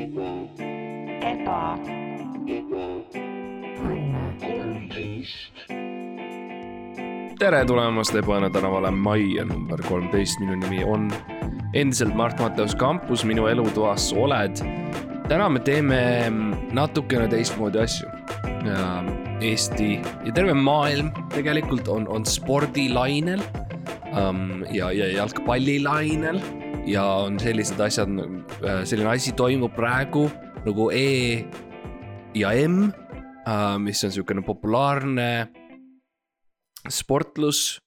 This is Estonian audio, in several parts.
eba, tere tulemast Ebaõnne tänavale majja number kolmteist, minu nimi on endiselt Mart Mateus Kampus, minu elutoas oled. täna me teeme natukene teistmoodi asju. Eesti ja terve maailm tegelikult on, on spordilainel um, ja, ja jalgpallilainel ja on sellised asjad, selline asi toimub praegu nagu E ja M, mis on niisugune populaarne sportlus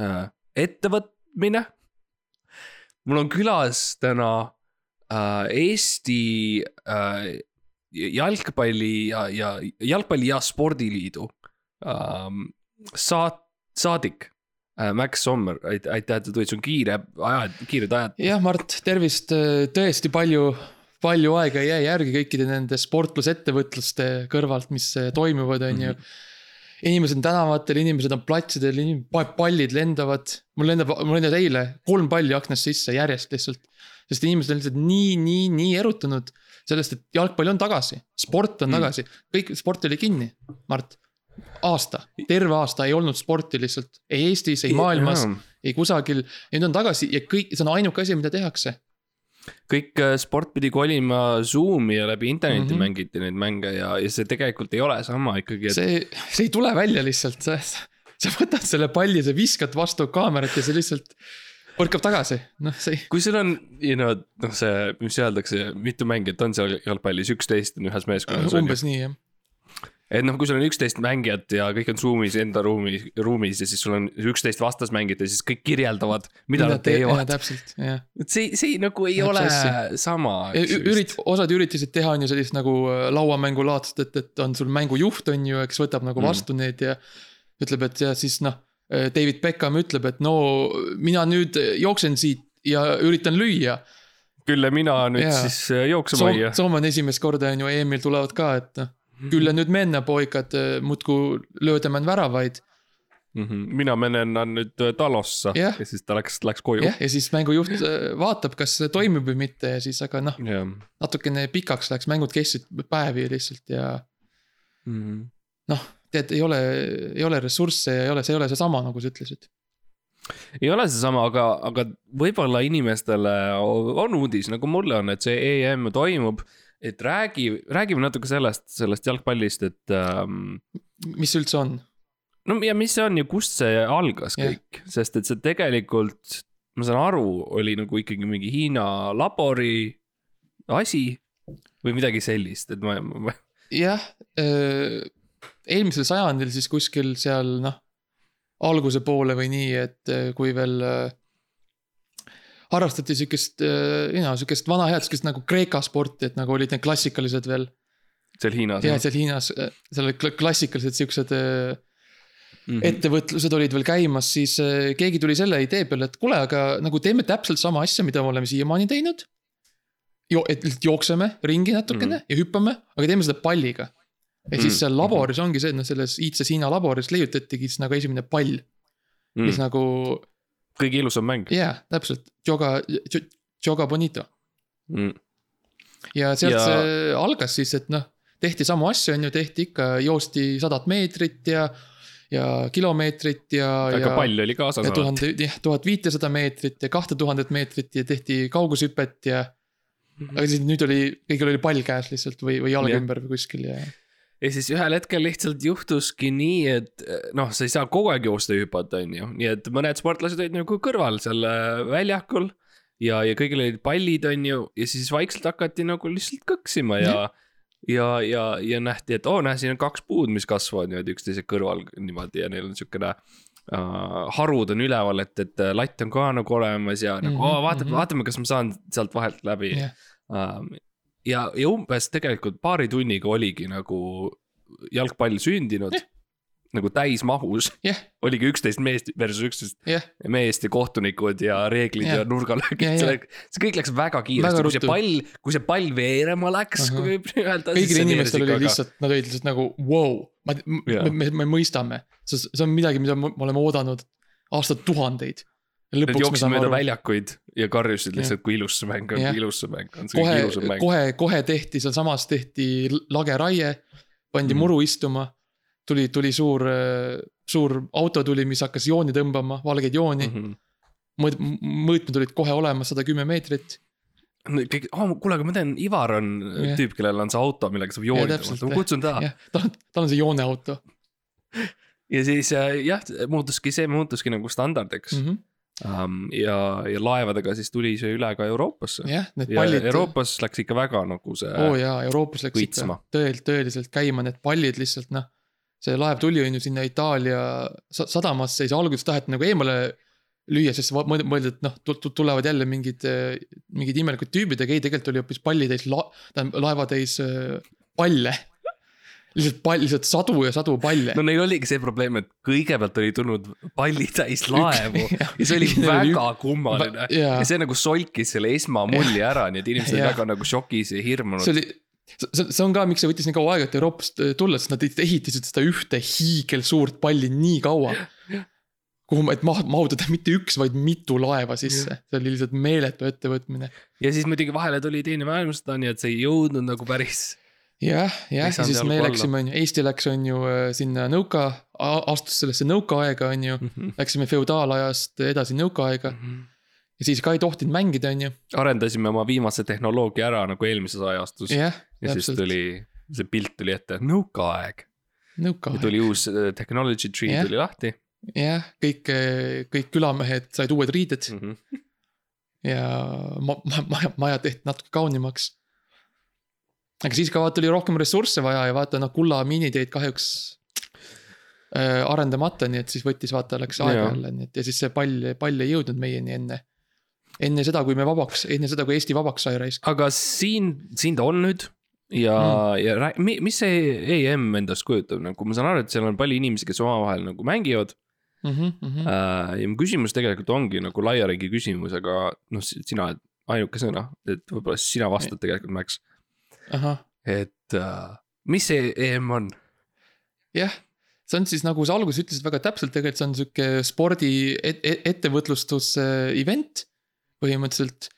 äh,, ettevõtmine. mul on külas täna äh, Eesti äh, jalgpalli ja, ja jalgpalli ja spordiliidu ähm, saat-, saadik äh, Max Sommer, aitäh, et sa tulid, sul on kiire ajad, kiired ajad. jah, Mart, tervist, tõesti palju, palju aega ei jää järgi kõikide nende sportlusettevõtluste kõrvalt, mis eh, toimuvad, on ju. inimesed on tänavatel, inimesed on platsidel, pallid lendavad, mul lendab, mul lendas eile kolm palli aknast sisse järjest lihtsalt. sest inimesed on lihtsalt nii, nii, nii erutanud sellest, et jalgpall on tagasi, sport on Mm. tagasi, kõik sport oli kinni, Mart. aasta, terve aasta ei olnud sporti lihtsalt, ei Eestis, ei maailmas, ei kusagil, nüüd on tagasi ja kõik, see on ainuke asi, mida tehakse kõik äh, sport pidi kolima Zoom'i ja läbi interneti mm. -hmm. mängiti neid mänge ja, ja see tegelikult ei ole sama ikkagi, et see, see ei tule välja lihtsalt, sa, sa võtad selle palli, sa viskad vastu kaamerat ja see lihtsalt põrkab tagasi, noh, see ei. kui sul on, you know, noh, see, mis öeldakse, mitu mängijat on seal jalgpallis, üksteist on ühes meeskonnas. umbes nii jah, et noh, kui sul on üksteist mängijat ja kõik on Zoom'is enda ruumis, ruumis ja siis sul on üksteist vastasmängijat ja siis kõik kirjeldavad, mida nad teevad. täpselt, jah. et see, see nagu ei Täpselt ole asja. sama. ürit-, osad üritasid teha on ju sellist nagu äh, lauamängulaadset, et, et on sul mängujuht on ju, eks võtab nagu Mm. vastu need ja ütleb, et ja siis noh, David Beckham ütleb, et no mina nüüd jooksen siit ja üritan lüüa küll ja mina nüüd Jaa. siis äh, jooksema Soom, hoia. Soome on esimest korda on ju EM-il tulevad ka, et noh, kyllä nüüd mennä pojkad, muudkui löödämään väravaid. Mhm. mina menen nüüd äh, talossa Jah. ja siis ta läks, läks koju jah, ja siis mängujuht äh, vaatab, kas see toimib või mitte ja siis, aga noh, jah. natukene pikaks läks, mängud kestsid päevi lihtsalt ja Mhm. noh, tead, ei ole, ei ole ressursse ja ei ole, see ei ole seesama, nagu sa ütlesid. ei ole seesama, aga, aga võib-olla inimestele on uudis, nagu mulle on, et see EM toimub. Et räägi, räägime natuke sellest, sellest jalgpallist, et ähm, mis see üldse on? no ja mis see on ja kust see algas Jah. kõik, sest et see tegelikult, ma saan aru, oli nagu ikkagi mingi Hiina labori asi või midagi sellist, et ma, ma, jah, eelmisel sajandil siis kuskil seal noh, alguse poole või nii, et äh, kui veel äh, harrastati sihukest, you know, sihukest vana head sihukest nagu Kreeka sporti, et nagu olid need klassikalised veel. seal Hiinas ja. seal Hiinas, seal olid kla- klassikalised siuksed äh, Mhm. ettevõtlused olid veel käimas, siis äh, keegi tuli selle idee peale, et kuule, aga nagu teeme täpselt sama asja, mida me oleme siiamaani teinud. Jo-, et lihtsalt jookseme ringi natukene mm. ja hüppame, aga teeme seda palliga. ja siis Mm. seal laboris ongi see, et noh, selles iidses Hiina laboris leiutatigi siis nagu esimene pall mm., mis mm. nagu kõige ilusam mäng jaa täpselt, Joga, Joga Bonito. mm.. ja sealt Ja- ja... see algas siis, et noh, tehti samu asju, on ju, tehti ikka, joosti sadat meetrit ja, ja kilomeetrit ja, aga ja. pall oli kaasas ja tuhande, jah, tuhat viitesada meetrit ja kahte tuhandet meetrit ja tehti kaugushüpet ja. aga siis nüüd oli, kõigil oli pall käes lihtsalt või, või jalg Jah. ümber või kuskil ja. Ja siis ühel hetkel lihtsalt juhtuski nii, et noh, sa ei saa kogu aeg joosta ja hüpata, on ju, nii et mõned sportlased olid nagu kõrval seal äh, väljakul. ja, ja kõigil olid pallid, on ju, ja siis vaikselt hakati nagu lihtsalt kõksima ja, ja, ja, ja nähti, et oo, näe, siin on kaks puud, mis kasvavad niimoodi üksteise kõrval niimoodi ja neil on siukene uh, harud on üleval, et, et latt on ka nagu olemas ja nagu Mhm, oo, vaatame, mhm. vaatame, kas ma saan sealt vahelt läbi jah, um,. ja, ja umbes tegelikult paari tunniga oligi nagu jalgpall sündinud Jah. nagu täismahus, jah, oligi üksteist meest versus üksteist jah, meest ja kohtunikud ja reeglid ja, Jah. ja nurgalöögid Ja,, ja. see kõik läks väga kiiresti, kui see pall, kui see pall veerema läks, Ahah. kui võib nii öelda. kõigil inimestel oli lihtsalt, nad olid lihtsalt nagu wow, ma, me, me, me mõistame. see, on midagi, mida me oleme oodanud aastatuhandeid. Nad jooksid mööda väljakuid ja karjusid lihtsalt, kui ilus see mäng on, kui ilus see mäng on, see on ilusam, mäng. kohe, kohe tehti sealsamas tehti lageraie, pandi mm. muru istuma. tuli, tuli suur, suur auto tuli, mis hakkas jooni tõmbama, valgeid jooni mm. -hmm. mõõt-, mõõtmed olid kohe olemas, sada kümme meetrit. kõik, kuule, aga ma tean, Ivar on Jah. tüüp, kellel on see auto, millega saab jooni täpselt, tõmmata, ma kutsun ta. jah, tal on, tal on see jooneauto ja siis äh, jah, muutuski see muutuski nagu standardiks mm. -hmm. Um, ja, ja laevadega siis tuli see üle ka Euroopasse. jah, need pallid. Euroopas läks ikka väga nagu see oo oh, jaa, Euroopas läks Õitsma. ikka tõel-, tõeliselt käima need pallid lihtsalt noh. see laev tuli on ju sinna Itaalia sa- sadamasse ja siis alguses taheti nagu eemale lüüa, sest mõeldi, et noh, tulevad jälle mingid, mingid imelikud tüübid, aga ei, tegelikult oli hoopis pallitäis la-, tähendab laevatäis äh, palle. Lihtsalt pall, lihtsalt sadu ja sadu palle no neil oligi see probleem, et kõigepealt oli tulnud pallitäis laevu ja see oli väga kummaline ja see nagu solkis selle esmamulli ära, nii et inimesed olid väga nagu šokis ja hirmunud see. oli, see, see on ka, miks see võttis nii kaua aega, et Euroopast äh, tulla, sest nad ehitasid seda ühte hiigelsuurt palli nii kaua. kuhu, et maht-, mahutada mitte üks, vaid mitu laeva sisse, see oli lihtsalt meeletu ettevõtmine. ja siis muidugi vahele tuli teine maailmasõda, nii et see ei jõudnud nagu päris. jah, jah, ja siis me alla. läksime, on ju, Eesti läks, on ju äh, sinna nõuka, astus sellesse nõukaaega, on ju. Mhm. Läksime feodaalajast edasi nõukaaega ja siis ka ei tohtinud mängida, on ju. arendasime oma viimase tehnoloogia ära nagu eelmises ajastus ja, ja siis täpselt, tuli, see pilt tuli ette, nõukaaeg. ja tuli uus äh, technology tree Jah. tuli lahti jah, kõik, kõik külamehed said uued riided mm. -hmm. ja ma-, ma-, maja, maja tehti natuke kaunimaks. Aga siis ka vaata oli rohkem ressursse vaja ja vaata noh, kulla miinid jäid kahjuks äh, arendamata, nii et siis võttis vaata, läks aega jälle, nii et ja siis see pall, pall ei jõudnud meieni enne. enne seda, kui me vabaks, enne seda, kui Eesti vabaks sai raisk aga siin, siin ta on nüüd ja mm., ja rää- mi, mis see EM endast kujutab, nagu ma saan aru, et seal on palju inimesi, kes omavahel nagu mängivad mm. -hmm, mm -hmm. äh,. ja mu küsimus tegelikult ongi nagu laia ringi küsimus, aga noh, sina oled ainukesena, et võib-olla sina vastad tegelikult, Max. Et äh, mis see EM on? jah, see on siis nagu sa alguses ütlesid väga täpselt, tegelikult see on sihuke spordi et, et, ettevõtlustus event põhimõtteliselt.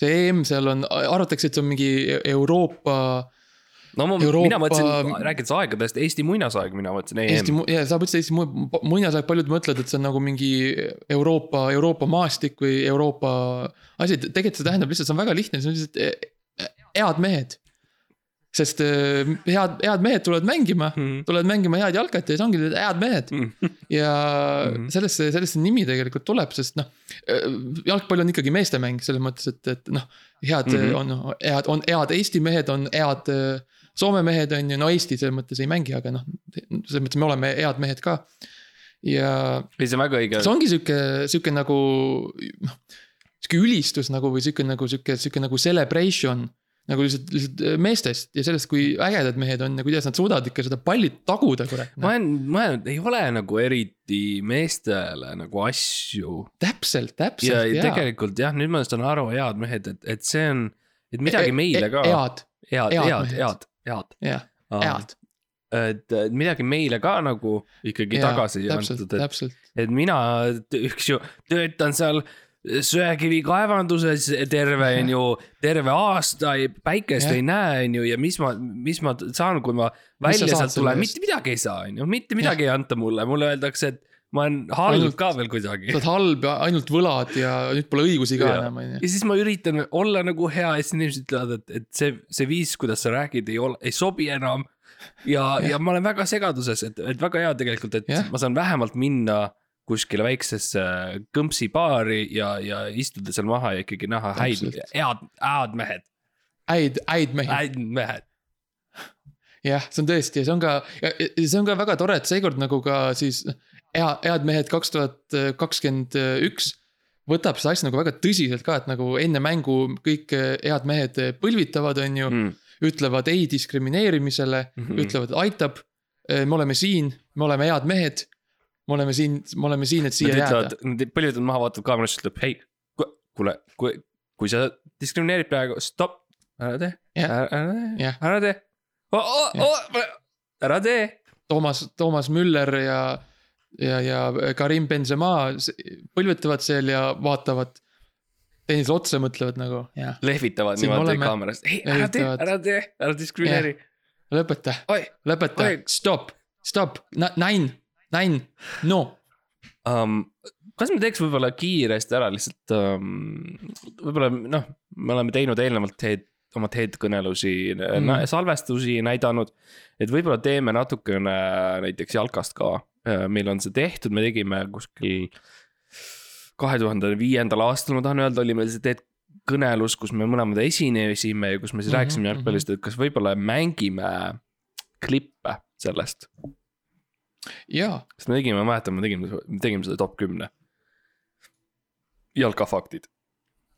see EM seal on, arvatakse, et see on mingi Euroopa no ma, Euroopa- mina mõtlesin, rääkides aegadest, Eesti muinasaeg, mina mõtlesin Eesti EM., ja sa mõtlesid Eesti mu- muinasaeg, paljud mõtlevad, et see on nagu mingi Euroopa, Euroopa maastik või Euroopa asi, tegelikult see tähendab lihtsalt, see on väga lihtne, see on lihtsalt eh, head mehed. Sest eh, head, head mehed tulevad mängima, Mhm. tulevad mängima head jalkat ja siis ongi head mehed. ja Mhm. sellest see, sellest see nimi tegelikult tuleb, sest noh, jalgpall on ikkagi meestemäng selles mõttes, et, et noh, head mm. -hmm. on head, on head Eesti mehed, on head äh, Soome mehed on ju, no Eesti selles mõttes ei mängi, aga noh, selles mõttes me oleme head mehed ka. ja ei, see on väga õige. see ongi sihuke, sihuke nagu noh, sihuke ülistus nagu või sihuke nagu sihuke, sihuke nagu celebration nagu lihtsalt, lihtsalt meestest ja sellest, kui ägedad mehed on ja kuidas nad suudavad ikka seda palli taguda, kurat. ma olen mõelnud, ei ole nagu eriti meestele nagu asju täpselt, ja täpselt, jaa. tegelikult jah, nüüd ma saan aru, head mehed, et, et see on, et midagi meile ka. E- head, head, head head, head, jah, head. et midagi meile ka nagu ikkagi tagasi täpselt, antud, et, et mina, eks ju, töötan seal söekivi kaevanduses terve, on ju, terve aasta päikest Jah. ei näe, on ju, ja mis ma, mis ma saan, kui ma välja sealt tulen, mitte midagi ei saa, on ju, mitte midagi ei anta mulle, mulle öeldakse, et ma olen halb ka veel kuidagi sa. oled halb ja ainult võlad ja nüüd pole õigusi ka enam, on ju. ja siis ma üritan olla nagu hea ja siis inimesed ütlevad, et, et see, see viis, kuidas sa räägid, ei ole, ei sobi enam. ja, ja ma olen väga segaduses, et, et väga hea tegelikult, et Jah. ma saan vähemalt minna kuskile väiksesse kõmpsibaari ja, ja istuda seal maha ja ikkagi näha häid, head, head mehed, häid, häid mehi, häid mehed. jah, see on tõesti ja see on ka, see on ka väga tore, et seekord nagu ka siis hea, head mehed kaks tuhat kakskümmend üks võtab seda asja nagu väga tõsiselt ka, et nagu enne mängu kõik head mehed põlvitavad, on ju mm., ütlevad ei diskrimineerimisele mm. -hmm. ütlevad, aitab. me oleme siin, me oleme head mehed. Me oleme siin, me oleme siin, et siia Nad jääda. nad põlvitavad maha, vaatavad kaamerasse, ütleb hei, kuule, kui, kui sa diskrimineerid praegu, stopp, ära tee, Jah. ära ära tee Jah., ära tee. ära tee. Toomas, Toomas Müller ja ja, ja Karim Benzema põlvetavad seal ja vaatavad. Teineteisele otsa mõtlevad nagu, lehvitavad Siin niimoodi oleme. kaamerast, ei ära tee, ära tee, ära diskrimineeri, lõpeta, oi. Lõpeta. Stopp, stopp, nine, nine, no. um,. kas me teeks võib-olla kiiresti ära lihtsalt um,, võib-olla noh, me oleme teinud eelnevalt TED, oma TED kõnelusi Mm. mm., salvestusi näidanud. et võib-olla teeme natukene näiteks jalkast ka, meil on see tehtud, me tegime kuskil kahe tuhande viiendal aastal, ma tahan öelda, oli meil see TED kõnelus, kus me mõlemad esinesime ja kus me siis Mhm, rääkisime jalgpallist, et kas võib-olla mängime klippe sellest. jaa, sest me tegime, ma mäletan, me tegime, me tegime seda top kümne. jalkafaktid,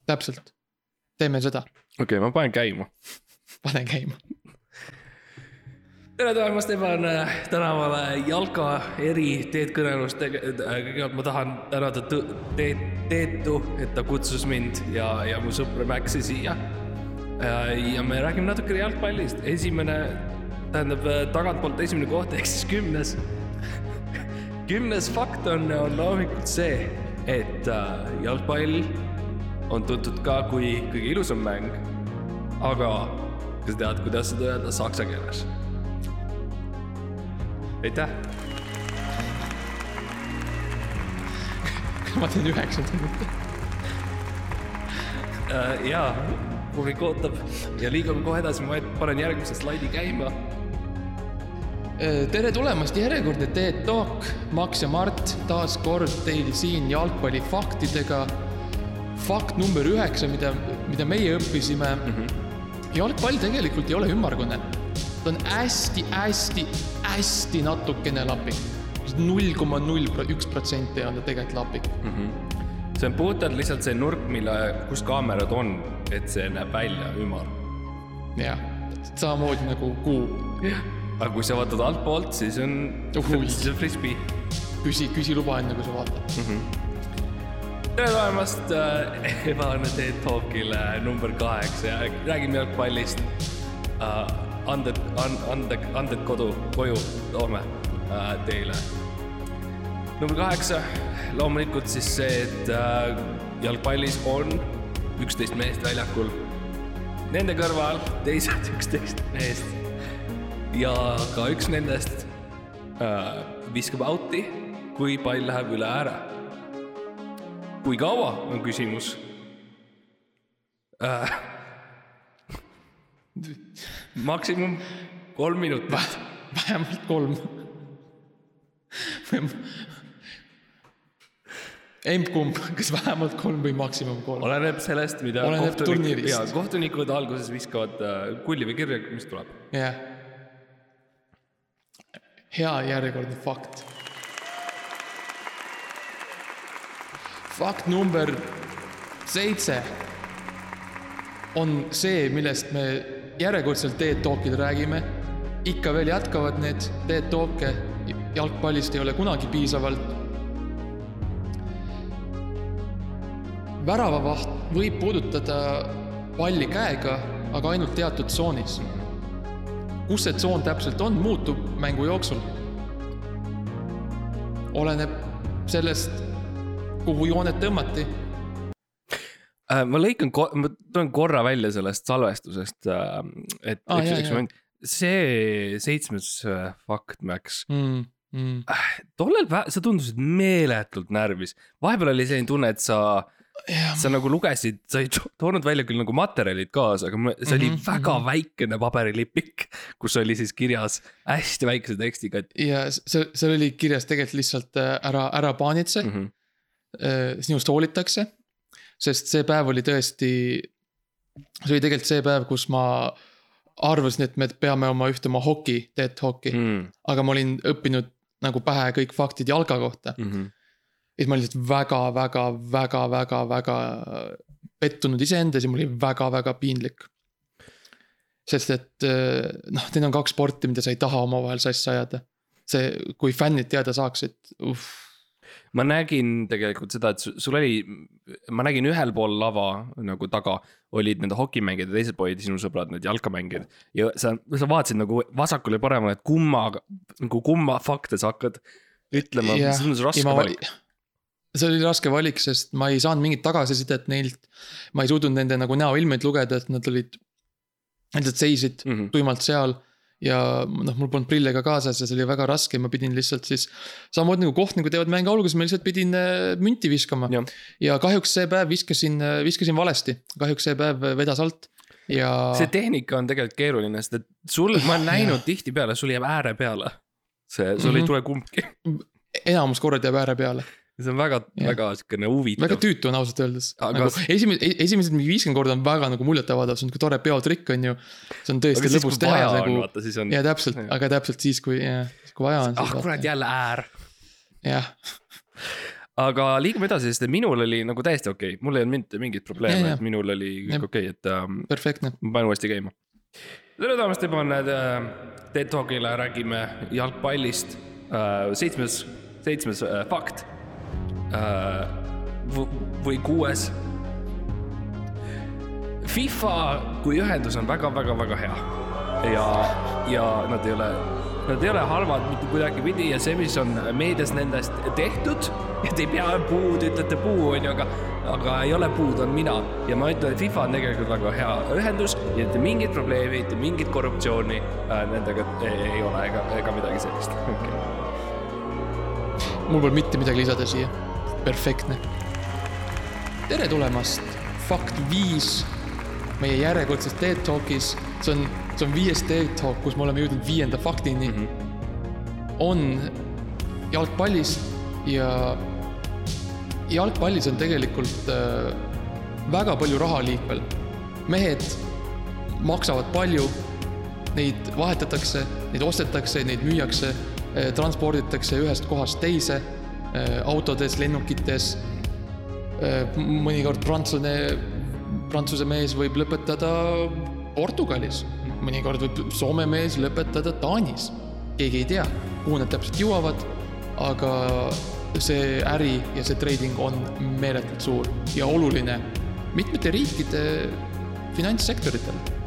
täpselt, teeme seda, okei okay,, ma panen käima. pane käima. tere tulemast, Evan, tänavale jalka eri Teet kõnelust, kõigepealt ma tahan tänada Teet, Teetu, et ta kutsus mind ja, ja mu sõpra Maxi siia. ja me räägime natukene jalgpallist, esimene, tähendab tagantpoolt esimene koht ehk siis kümnes. Kümnes fakt on, on loomulikult see, et äh, jalgpall on tuntud ka kui kõige ilusam mäng. aga kas tead, kuidas seda öelda saksa keeles? aitäh. ma teen üheksanda minuti. Äh, jaa, publik ootab ja liigume kohe edasi, ma panen järgmise slaidi käima. Äh, tere tulemast, järjekordne TED Talk, Max ja Mart taas kord teil siin jalgpallifaktidega. fakt number üheksa, mida, mida meie õppisime mm. -hmm. jalgpall tegelikult ei ole ümmargune. ta on hästi-hästi-hästi natukene lapik. null koma null üks protsenti on ta tegelikult lapik. see on puhtalt lihtsalt see nurk, mille, kus kaamerad on, et see näeb välja ümar. jah, samamoodi nagu kuu. Aga kui sa vaatad altpoolt, siis on, siis on frisbee. küsi, küsi luba enne, kui sa vaatad. tere tulemast äh, Evan Teet Talkile number kaheksa ja räägime jalgpallist uh,. anded, anded, anded kodu, koju toome uh, teile. number kaheksa, loomulikult siis see, et uh, jalgpallis on üksteist meest väljakul. Nende kõrval teised üksteist meest. Ja ka üks nendest uh, viskab out'i, kui pall läheb üle ääre kui kaua on küsimus äh? maksimum kolm minutit. vähemalt kolm. emb-kumb, kas vähemalt kolm või maksimum kolm? oleneb sellest, mida Oleneb turniirist. ja kohtunikud alguses viskavad äh, kulli või kirja, mis tuleb. jah. Hea järjekordne fakt. fakt number seitse on see, millest me järjekordselt TED Talkidel räägime. ikka veel jätkavad need TED Talk'e, jalgpallist ei ole kunagi piisavalt. väravavaht võib puudutada palli käega, aga ainult teatud tsoonis kus see tsoon täpselt on, muutub mängu jooksul. oleneb sellest, kuhu jooned tõmmati. Äh, ma lõikan, ma tulen korra välja sellest salvestusest, et Aa, üks, üks moment, see seitsmes äh, fakt, Max, Mm, mm. tollel päeval sa tundusid meeletult närvis, vahepeal oli selline tunne, et sa sa nagu lugesid, sa ei to- toonud välja küll nagu materjalid kaasa, aga see oli mm Mhm, -hmm, väga mm -hmm. väikene paberilipik, kus oli siis kirjas hästi väikese tekstiga, et ja see, seal oli kirjas tegelikult lihtsalt äh, ära, ära paanitse mm mm, -hmm. sinust hoolitakse. sest see päev oli tõesti, see oli tegelikult see päev, kus ma arvasin, et me peame oma ühte oma hoki, TED Hoki mm, Mm -hmm. aga ma olin õppinud nagu pähe kõik faktid jalga kohta. -hmm. Et ma olin lihtsalt väga, väga, väga, väga, väga pettunud iseendas ja mul oli väga-väga piinlik. sest et eh, noh, need on kaks sporti, mida sa ei taha omavahel sassi ajada. see, kui fännid teada saaksid, uh, ma nägin tegelikult seda, et su- sul oli, ma nägin ühel pool lava nagu taga olid nende hokimängijad ja teisel pool olid sinu sõbrad, need jalkamängijad. ja sa, sa vaatasid nagu vasakule ja paremale, et kumma, nagu kumma fakte sa hakkad ütlema, see on raske valik. See oli raske valik, sest ma ei saanud mingit tagasisidet neilt. ma ei suutnud nende nagu näoilmeid lugeda, et nad olid, lihtsalt seisid Mhm. tuimalt seal. ja noh, mul polnud prille ka kaasas ja see oli väga raske, ma pidin lihtsalt siis. samamoodi nagu kohtunikud teevad mänge alguses, ma lihtsalt pidin äh, münti viskama ja kahjuks see päev viskasin, viskasin valesti, kahjuks see päev vedas alt ja. see tehnika on tegelikult keeruline, sest et sul, ma olen näinud tihtipeale, sul jääb ääre peale. see, sul ei Mhm. tule kumbki. enamus korrad jääb ääre peale, see on väga, väga siukene väga huvitav. tüütu on ausalt öeldes Aga nagu, kas- esimesed, esimesed mingi viiskümmend korda on väga nagu muljetavaldav, see on nihuke tore peotrikk on ju. see on aga tõesti siis, lõbus teha nagu siis on. ja täpselt aga täpselt siis, kui, kui vaja on. ah kurat, jälle äär. jah, aga liigume edasi, sest minul oli nagu täiesti okei okay., mul ei olnud mitte mingit probleemi et minul oli kõik okei okay,, et ähm, perfektne. ma panen uuesti käima. tere tulemast, Stefan äh,, Teet Talkile räägime jalgpallist äh,. seitsmes, seitsmes äh, fakt. Või kuues. FIFA kui ühendus on väga-väga-väga hea ja, ja nad ei ole, nad ei ole halvad mitte kuidagipidi ja see, mis on meedias nendest tehtud, et ei pea puud, ütlete puu on ju, aga, aga ei ole puud, on mina ja ma ütlen, et FIFA on tegelikult väga hea ühendus ja mitte mingit probleemi, mitte mingit korruptsiooni äh, nendega ei, ei ole ega, ega midagi sellist okay.. mul pole mitte midagi lisada siia, perfektne. tere tulemast, fakt viis meie järjekordses TED Talkis, see on, see on viies TED Talk, kus me oleme jõudnud viienda faktini mm. -hmm. on jalgpallist ja jalgpallis on tegelikult äh, väga palju raha liikvel. mehed maksavad palju, neid vahetatakse, neid ostetakse, neid müüakse, transporditakse ühest kohast teise, autodes, lennukites. mõnikord prantsuse, prantsuse mees võib lõpetada Portugalis, mõnikord võib Soome mees lõpetada Taanis. keegi ei tea, kuhu nad täpselt jõuavad, aga see äri ja see trading on meeletult suur ja oluline mitmete riikide finantssektoritele.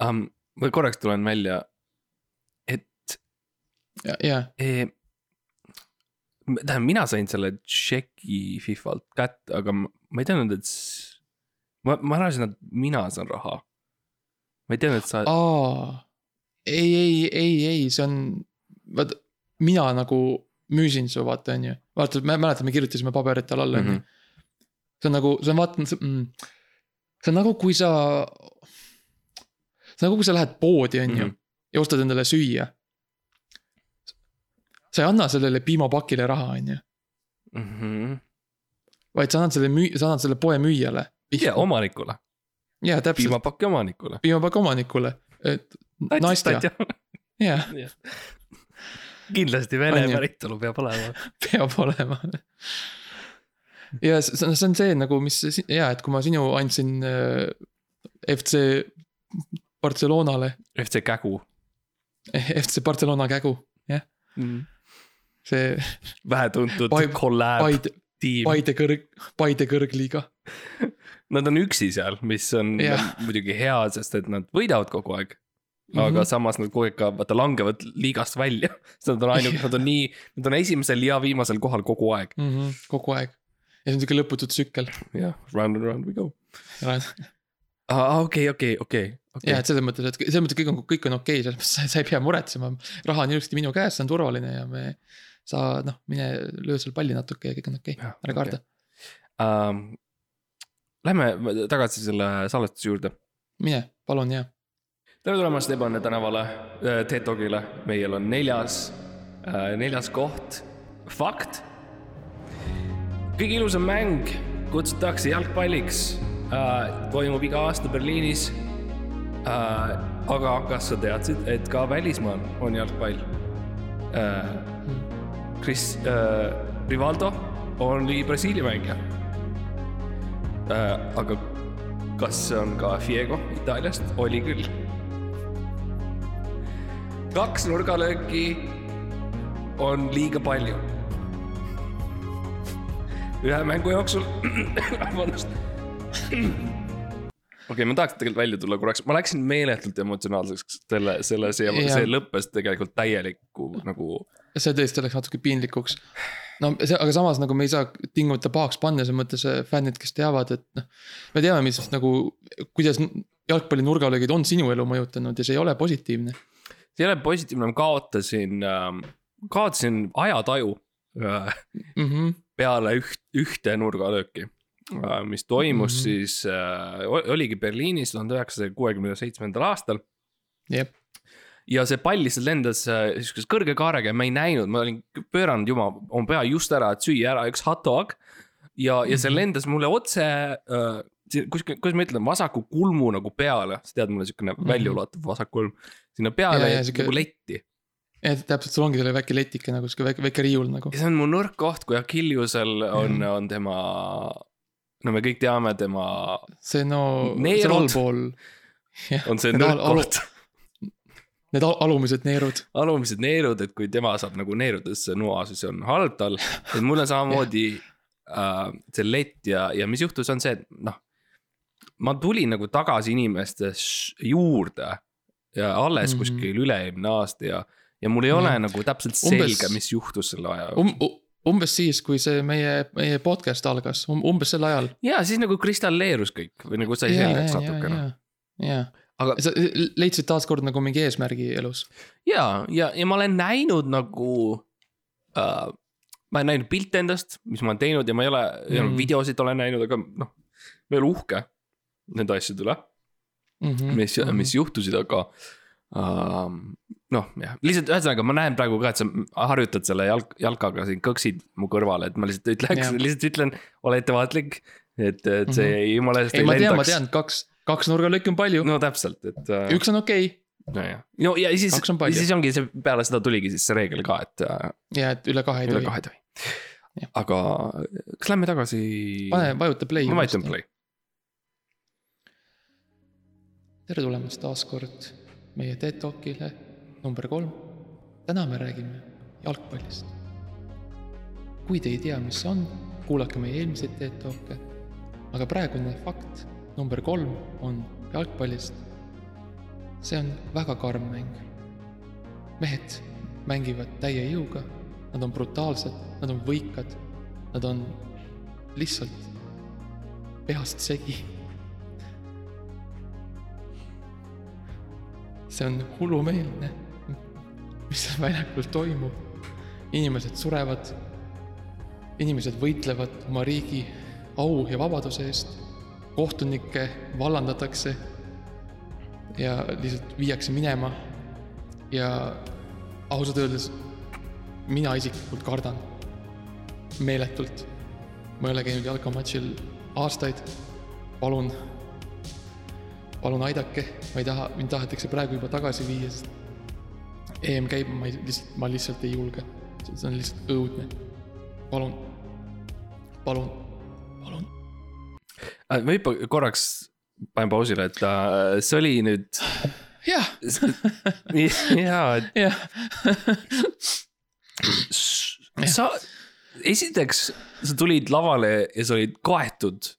um,. ma korraks tulen välja, ja, ja e,. tähendab, mina sain selle tšeki Fifalt kätte, aga ma, ei teadnud, et ma, ma arvasin, et mina saan raha. ma ei teadnud, et sa, ei, ei, ei, ei, see on, vaata, mina nagu müüsin su, vaata, on ju. vaata, me mäletame, me kirjutasime paberitele alla, on ju. see on nagu, see on vaata, mm, see on nagu, kui sa. see on nagu, kui sa lähed poodi, on ju Mhm., ja ostad endale süüa. Sa ei anna sellele piimapakile raha, on ju, Mhm. vaid sa annad selle müü-, sa annad selle poe müüjale. ja omanikule, jaa, täpselt, piimapaki omanikule. piimapaki omanikule, et Nastja, jah, kindlasti vene päritolu peab olema. peab olema. ja see on- see on see nagu, mis jaa, et kui ma sinu andsin äh, FC Barcelonale, FC Kägu. FC Barcelona kägu, jah, see vähetuntud kolläb Paide, tiim. Paide kõrg, Paide kõrgliiga. Nad on üksi seal, mis on Jah. muidugi hea, sest et nad võidavad kogu aeg. aga mm. -hmm. samas nad kogu aeg ka vaata langevad liigast välja, sest nad on ainult, nad on nii, nad on esimesel ja viimasel kohal kogu aeg. kogu aeg. ja see on siuke lõputu tsükkel. jah, round and round we go. ja, okei, okei, okei, okei. et selles mõttes, et selles mõttes kõik on, kõik on okei okay,, selles mõttes sa ei pea muretsema. raha on ilusti minu käes, see on turvaline ja me, sa noh, mine löö seal palli natuke ja kõik on okei okay., ära karda okay.. um,. Lähme tagasi selle salvestuse juurde. mine, palun ja. tere tulemast Ebane tänavale, TED Talkile, meil on neljas, neljas koht, fakt. kõige ilusam mäng kutsutakse jalgpalliks, toimub iga aasta Berliinis. aga kas sa teadsid, et ka välismaal on jalgpall? Chris äh, Rivaldo oli Brasiilia mängija äh,. aga kas see on ka Fiego Itaaliast, oli küll. kaks nurgalööki on liiga palju. ühe mängu jooksul, vabandust, okei, ma tahaks tegelikult välja tulla korraks, ma läksin meeletult emotsionaalseks selle, selle, see, see lõppes tegelikult täieliku nagu. See tõesti läks natuke piinlikuks. no see, aga samas nagu me ei saa tingimata pahaks panna, selles mõttes äh, fännid, kes teavad, et noh. me teame, mis nagu, kuidas jalgpalli nurgalöögid on sinu elu mõjutanud ja see ei ole positiivne. see ei ole positiivne, ma kaotasin äh,, kaotasin ajataju äh, Mm -hmm. peale üht, ühte nurgalööki. mis toimus mm. -hmm. siis äh,, oligi Berliinis tuhande üheksasaja kuuekümne seitsmendal aastal jep, ja see pall lihtsalt lendas äh, sihukese kõrge kaarega ja ma ei näinud, ma olin pööranud juba oma pea just ära, et süüa ära üks hot dog. ja, ja see Mhm. lendas mulle otse äh,, kuskil, kuidas ma ütlen, vasaku kulmu nagu peale, sa tead, mul on siukene Mhm. väljaulatuv vasak kulm. sinna peale Ja, ja, sihuke- nagu letti et täpselt, sul ongi selle väike letike nagu sihuke väike, väike riiul nagu. ja see on mu nõrk koht, kui Achilleusel on Mhm. on tema. no me kõik teame tema, see no, seal allpool, on see nõrk koht. Need al- alumised neerud. alumised neerud, et kui tema saab nagu neerudesse noa, siis on halb tal. et mul on samamoodi äh, see lett ja, ja mis juhtus, on see, et noh. ma tulin nagu tagasi inimeste juurde ja alles mm. -hmm. kuskil üle-eelmine aasta ja, ja mul ei ole Jah. nagu täpselt Umbes- selge, mis juhtus selle aja um, jooksul. umbes siis, kui see meie, meie podcast algas um,, umbes sel ajal. ja siis nagu kristalleerus kõik või nagu sai selgeks natukene. jaa, aga sa leidsid taaskord nagu mingi eesmärgi elus. ja, ja, ja ma olen näinud nagu äh,. ma olen näinud pilte endast, mis ma olen teinud ja ma ei ole mm. Mm., videosid olen näinud, aga noh. ma ei ole uhke nende asjade üle, Mhm. mis mm, -hmm. mis juhtusid, aga äh,. noh, jah, lihtsalt ühesõnaga ma näen praegu ka, et sa harjutad selle jalg, jalkaga siin kõksid mu kõrvale, et ma lihtsalt ütleks lihtsalt ütlen, ole ettevaatlik. et, et see Mhm. ei, jumala eest ei, ei ma tean, ma lendaks. tean, kaks, kaks nurgalööki on palju no,, täpselt, et äh,. üks on okei okay. nojah, no ja siis on, palju. siis ongi see peale seda tuligi siis see reegel ka, et äh, ja et üle kahe ei üle tohi. kahe ei tohi aga kas lähme tagasi? pane, vajuta play. ma vajutan. play. tere tulemast taas kord meie TED Talkile number kolm. täna me räägime jalgpallist. kui te ei tea, mis see on, kuulake meie eelmiseid TED Talke. aga praegune fakt number kolm on jalgpallist. see on väga karm mäng. mehed mängivad täie jõuga, nad on brutaalsed, nad on võikad, nad on lihtsalt pehast segi see on hullumeelne, mis seal väljakul toimub. inimesed surevad, inimesed võitlevad oma riigi au ja vabaduse eest, kohtunikke vallandatakse ja lihtsalt viiakse minema ja ausalt öeldes mina isiklikult kardan meeletult. ma ei ole käinud jalkamatšil aastaid, palun palun aidake, ma ei taha, mind tahetakse praegu juba tagasi viia, sest EM käib, ma ei, lihtsalt, ma lihtsalt ei julge. see on lihtsalt õudne. palun, palun, palun. Ma hüppan korraks, panen pausile, et äh, see oli nüüd, jah, jaa, et sa, esiteks sa tulid lavale ja sa olid kaetud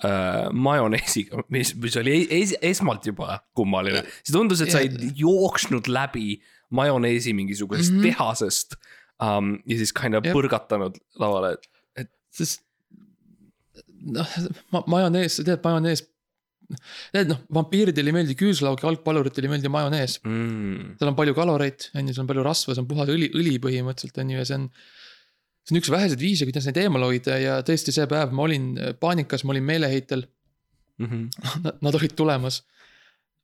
äh, majoneesiga, mis, mis oli es, esmalt juba kummaline. see tundus, et sa olid jooksnud läbi majoneesi mingisugusest mm. -hmm. tehasest um, ja siis kind of Jep. põrgatanud lavale. sest noh, ma, majonees, sa tead, majonees. tead noh, vampiiridele ei meeldi küüslauk, jalgpalluritele ei meeldi majonees. Mm. seal on palju kaloreid, on ju, seal on palju rasva, see on puhas õli, õli põhimõtteliselt on ju ja see on. see on üks väheseid viise, kuidas neid eemal hoida ja tõesti see päev ma olin paanikas, ma olin meeleheitel, Mm -hmm. nad, nad olid tulemas.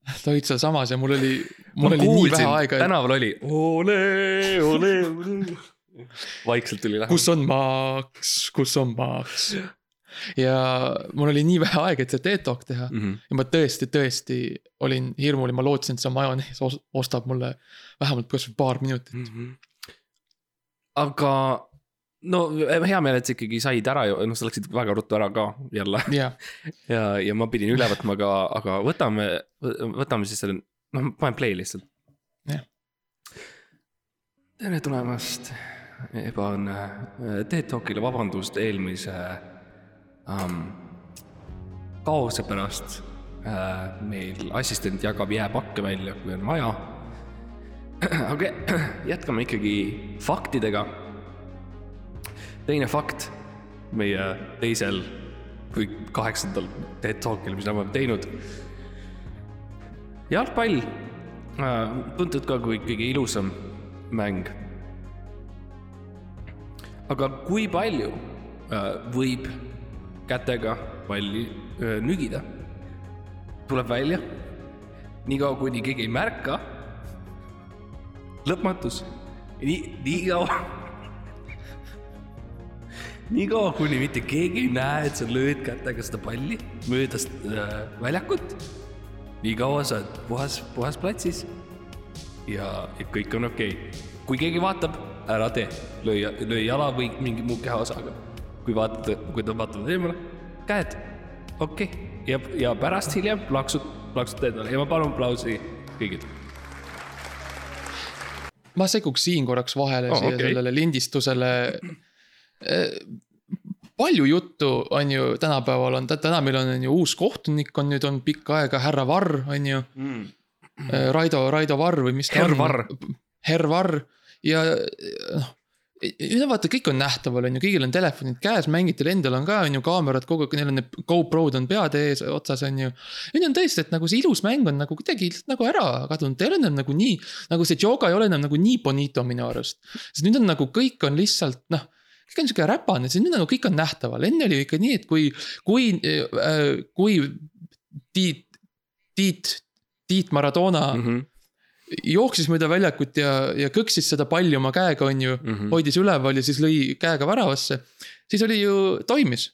Nad olid sealsamas ja mul oli, ma mul oli nii kuulsin vähe, aega, tänaval oli ole, ole, ole. vaikselt tuli lähemale. kus on Max, kus on Max. Ja mul oli nii vähe aega, et see TED Talk teha mm? -hmm. ja ma tõesti, tõesti olin hirmul ja ma lootsin, et see majonees os- ostab mulle vähemalt kasvõi paar minutit. mm. -hmm. aga no hea meel, et sa ikkagi said ära ju, noh, sa läksid väga ruttu ära ka jälle jah, ja, ja ma pidin üle võtma ka, aga võtame, võtame siis selle, noh, panen play lihtsalt. Jah. tere tulemast, ebaõnne, TED Talkile vabandust eelmise um, kaose pärast. meil assistent jagab jääpakke välja, kui on vaja. aga jätkame ikkagi faktidega. teine fakt meie teisel või kaheksandal TED Talkil, mis me oleme teinud. jalgpall, tuntud ka kui kõige ilusam mäng. aga kui palju äh, võib kätega palli äh, nügida? tuleb välja, niikaua kuni keegi ei märka. lõpmatus, nii, nii kaua. nii kaua, kuni mitte keegi ei näe, et sa lööd kätega seda palli mööda äh, väljakut. nii kaua sa oled puhas, puhas platsis ja, ja kõik on okei okay.. kui keegi vaatab, ära tee, löö, löö jala või mingi muu kehaosaga. Kui vaatad, kui ta vaatab eemale, käed, okei okay. ja, ja pärast hiljem plaksud, plaksud endale ja ma palun aplausi kõigilt. ma segguks siin korraks vahele Oh, siia okay. sellele lindistusele. palju juttu on ju tänapäeval on, täna meil on, on ju uus kohtunik on nüüd on pikka aega härra Varr on ju Mm.. Raido, Raido Varr või mis ta Herr on. Varr. Herr Varr ja noh. No vaata, kõik on nähtaval, on ju, kõigil on telefonid käes, mängijatel endal on ka, on ju, kaamerad kogu aeg, neil on need GoPro-d on peade ees otsas, on ju. nüüd on tõesti, et nagu see ilus mäng on nagu kuidagi nagu ära kadunud, ta ei ole enam nagu nii, nagu see Joga ei ole enam nagu nii bonito minu arust. sest nüüd on nagu kõik on lihtsalt noh, kõik on sihuke räpane, siis nüüd nagu kõik on nähtaval, enne oli ikka nii, et kui, kui äh,, kui Tiit, Tiit, Tiit Maradona mm. -hmm jooksis mööda väljakut ja, ja kõksis seda palli oma käega, on ju mm. -hmm. hoidis üleval ja siis lõi käega väravasse. siis oli ju, toimis.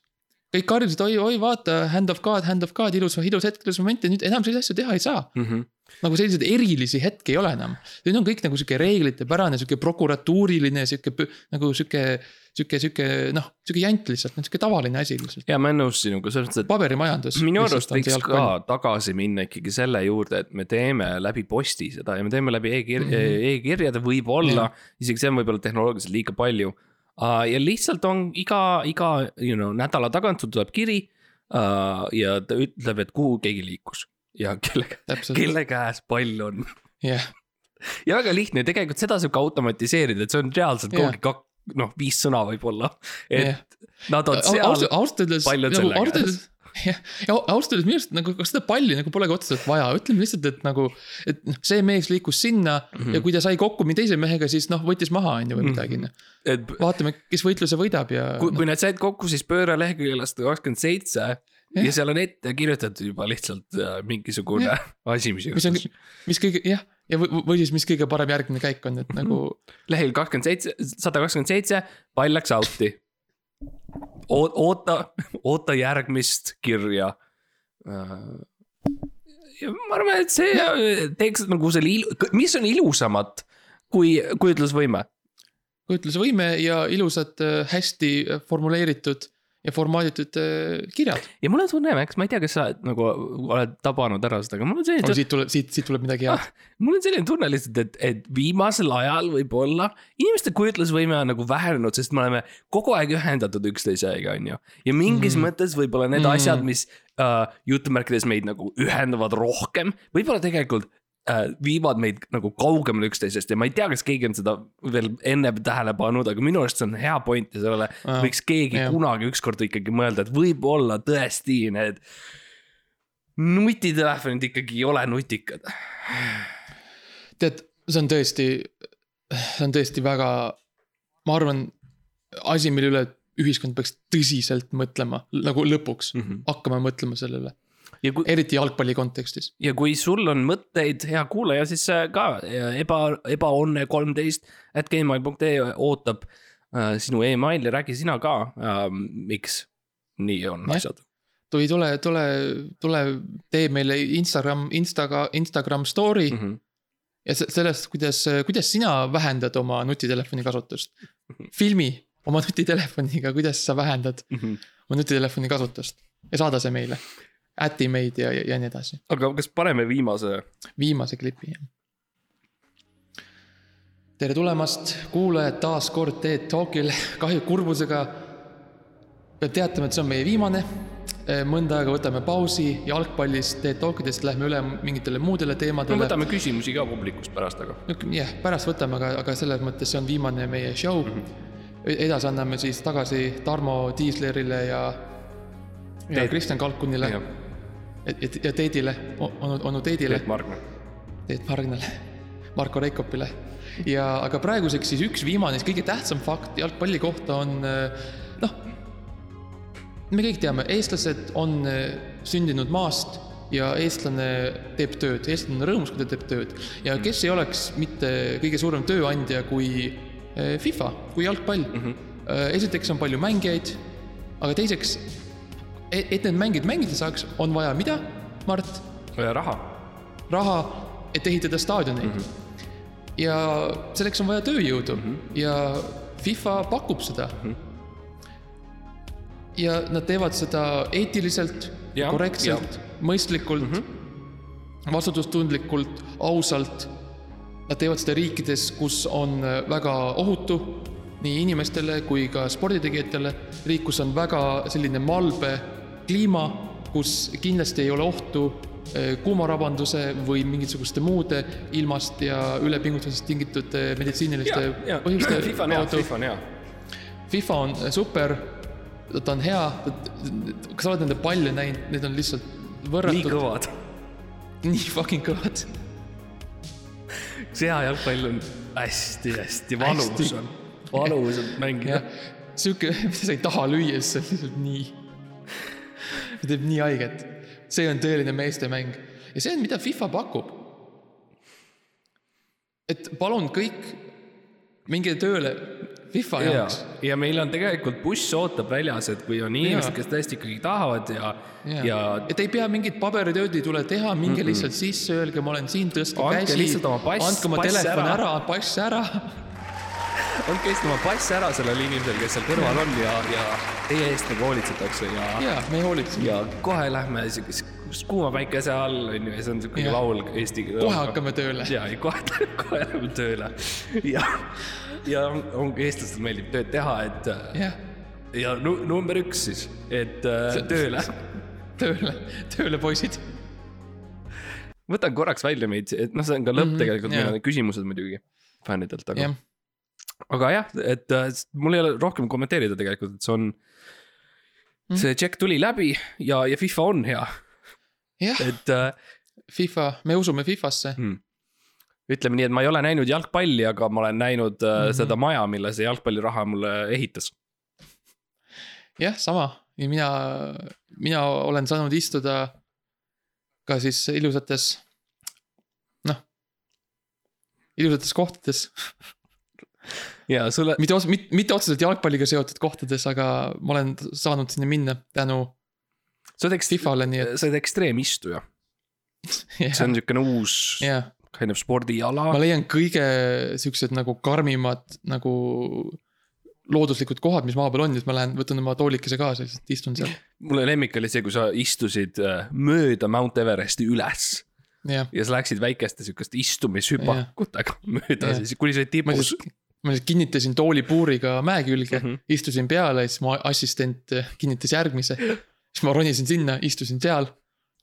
kõik karjusid, oi, oi, vaata, hand of God, hand of God, ilus, ilus hetk, ilus moment ja nüüd enam selliseid asju teha ei saa. Mhm. Nagu selliseid erilisi hetki ei ole enam. nüüd on kõik nagu sihuke reeglitepärane, sihuke prokuratuuriline, sihuke nagu sihuke, sihuke, sihuke noh, sihuke jant lihtsalt, sihuke tavaline asi lihtsalt. ja ma olen nõus sinuga selles mõttes, et paberimajandus. minu arust võiks ka tagasi minna ikkagi selle juurde, et me teeme läbi posti seda ja me teeme läbi e-kir- mm. -hmm. e-kirjade võib-olla, isegi see on võib-olla tehnoloogiliselt liiga palju. ja lihtsalt on iga, iga, you know, nädala tagant sul tuleb kiri ja ta ütleb, et kuhu keegi liikus ja kelle, kelle käes pall on. jah, ja väga lihtne, tegelikult seda saab ka automatiseerida, et see on reaalselt Jah. kogu kak-, noh, viis sõna võib-olla. et jah. nad on seal ausalt, öeldes, on nagu ausalt öeldes, jah, ja ausalt öeldes minu arust nagu kas seda palli nagu polegi otseselt vaja, ütleme lihtsalt, et nagu. et noh, see mees liikus sinna mm Mhm. -hmm. ja kui ta sai kokku mingi teise mehega, siis noh, võttis maha, on ju, või midagi, noh. et vaatame, kes võitluse võidab ja. kui, kui nad said kokku, siis pööra leheküljele sada kakskümmend seitse ja seal on ette kirjutatud juba lihtsalt äh, mingisugune Jah. asi, mis juhtus., mis kõige, jah, ja või, või siis, mis kõige parem järgmine käik on, et nagu lehekülg kakskümmend seitse, sada kakskümmend seitse, pall läks out'i. oota, oota järgmist kirja. ja ma arvan, et see teeks nagu selle ilu-, mis on ilusamat kui kujutlusvõime kujutlusvõime ja ilusad, hästi formuleeritud ja formaaditud äh, kirjad. ja mul on tunne, Max, ma ei tea, kas sa nagu oled tabanud ära seda, aga mul on selline siit tuleb, siit, siit tuleb midagi head. mul on selline tunne lihtsalt, et, et viimasel ajal võib-olla inimeste kujutlusvõime on nagu vähenenud, sest me oleme kogu aeg ühendatud üksteisega, on ju. ja mingis mm. Mõttes võib-olla need mm. asjad, mis uh, jutumärkides meid nagu ühendavad rohkem, võib-olla tegelikult viivad meid nagu kaugemale üksteisest ja ma ei tea, kas keegi on seda veel enne tähele pannud, aga minu arust see on hea point ja sellele Aa, võiks keegi jah. kunagi ükskord ikkagi mõelda, et võib-olla tõesti need nutitelefonid ikkagi ei ole nutikad tead, see on tõesti, see on tõesti väga, ma arvan, asi, mille üle ühiskond peaks tõsiselt mõtlema, nagu lõpuks mm. -hmm. hakkama mõtlema sellele, ja kui, eriti jalgpalli kontekstis. ja kui sul on mõtteid, hea kuulaja, siis äh, ka eba, ebaonne kolmteist at gmail.ee ootab äh, sinu emaili, räägi sina ka äh,, miks nii on Jah. asjad. või tule, tule, tule tee meile Instagram, Instaga, Instagram story mm. -hmm. ja se- sellest, kuidas, kuidas sina vähendad oma nutitelefoni kasutust. filmi oma nutitelefoniga, kuidas sa vähendad Mhm. oma nutitelefoni kasutust ja saada see meile. Äti meid ja, ja, ja nii edasi. aga kas paneme viimase? viimase klipi, jah. tere tulemast, kuulajad taas kord Teet Talkil, kahju kurbusega. peab teatama, et see on meie viimane mõnda aega võtame pausi jalgpallist, TED Talkidest lähme üle mingitele muudele teemadele. võtame küsimusi ka publikust pärast, aga jah, pärast võtame, aga, aga selles mõttes see on viimane meie show mm. -hmm. edasi anname siis tagasi Tarmo Tiislerile ja, ja Teet- Kristjan Kalkunile jah, ja, Teedile, onu, onu Teedile, Teet Margna. Teet Margnale, Marko Reikopile. ja, aga praeguseks siis üks viimane, kõige tähtsam fakt jalgpalli kohta on noh, me kõik teame, eestlased on eh, sündinud maast ja eestlane teeb tööd, eestlane on rõõmus, kui ta teeb tööd. ja kes ei oleks mitte kõige suurem tööandja kui eh, FIFA, kui jalgpall mm. -hmm. esiteks on palju mängijaid, aga teiseks, et need mängijad mängida saaks, on vaja mida, Mart? raha. raha, et ehitada staadioneid mm. -hmm. ja selleks on vaja tööjõudu mm -hmm. ja FIFA pakub seda mm. -hmm. ja nad teevad seda eetiliselt, korrektselt, mõistlikult mm, -hmm. vastutustundlikult, ausalt. Nad teevad seda riikides, kus on väga ohutu nii inimestele kui ka sporditegijatele. riik, kus on väga selline malbe kliima, kus kindlasti ei ole ohtu eh, kuumarabanduse või mingisuguste muude ilmast ja ülepingutusest tingitud eh, meditsiiniliste põhjuste FIFA on hea, FIFA on hea. FIFA on super, ta on hea, kas sa oled nende palle näinud, need on lihtsalt nii võrratud, kõvad. nii fucking kõvad. see hea jalgpall on hästi-hästi valus Hästi. on, valus on mängida sihuke, mida sa ei taha lüüa, siis see on lihtsalt nii. See teeb nii haiget. see on tõeline meestemäng ja see on, mida FIFA pakub. et palun kõik, minge tööle FIFA ja jaoks., ja meil on tegelikult buss ootab väljas, et kui on inimesed, kes tõesti ikkagi tahavad ja, ja et ei pea mingit paberitööd ei tule teha, minge mm -mm. lihtsalt sisse, öelge, ma olen siin, tõstke Andke käsi, lihtsalt oma pass- andke pass ära, ära, pass ära. Andke Eesti oma pass ära sellele inimesele, kes seal kõrval on ja, ja teie eest nagu hoolitsetakse ja, ja me ei hoolitse. ja kohe lähme siukest kuuma päikese all on ju ja see on siuke laul Eesti. kohe hakkame tööle. ja, kohe, kohe läheme tööle ja, ja on, on, eestlastel meeldib tööd teha, et jah, ja nu, number üks siis, et äh, tööle. tööle, tööle, poisid. võtan korraks välja meid, et noh, see on ka lõpp mm -hmm, tegelikult, meil on küsimused muidugi fännidelt, aga jah, aga jah, et äh, mul ei ole rohkem kommenteerida tegelikult, et see on mm., see tšekk tuli läbi ja, ja FIFA on hea, jah, äh, FIFA, me usume FIFA-sse. hmm. ütleme nii, et ma ei ole näinud jalgpalli, aga ma olen näinud mm -hmm. seda maja, mille see jalgpalliraha mulle ehitas. jah, sama ja mina, mina olen saanud istuda ka siis ilusates, noh, ilusates kohtades, ja sulle, mitte, mitte, mitte otseselt jalgpalliga seotud kohtades, aga ma olen saanud sinna minna tänu sa oled eks-, FIFA-le, nii et sa oled ekstreemistuja, see jah on, niisugune uus jah, kind of spordiala. Ma. leian kõige siuksed nagu karmimad nagu looduslikud kohad, mis maa peal on ja siis ma lähen, võtan oma toolikese kaasa, lihtsalt istun seal, mulle lemmik oli see, kui sa istusid äh, mööda Mount Everesti üles. Jah. ja sa läksid väikeste sihukeste istumishüpakutega mööda Jah. siis, kuni sa olid tipus ma siis kinnitasin toolipuuriga mäe külge mm. -hmm. istusin peale, siis mu assistent eh, kinnitas järgmise. siis ma ronisin sinna, istusin seal,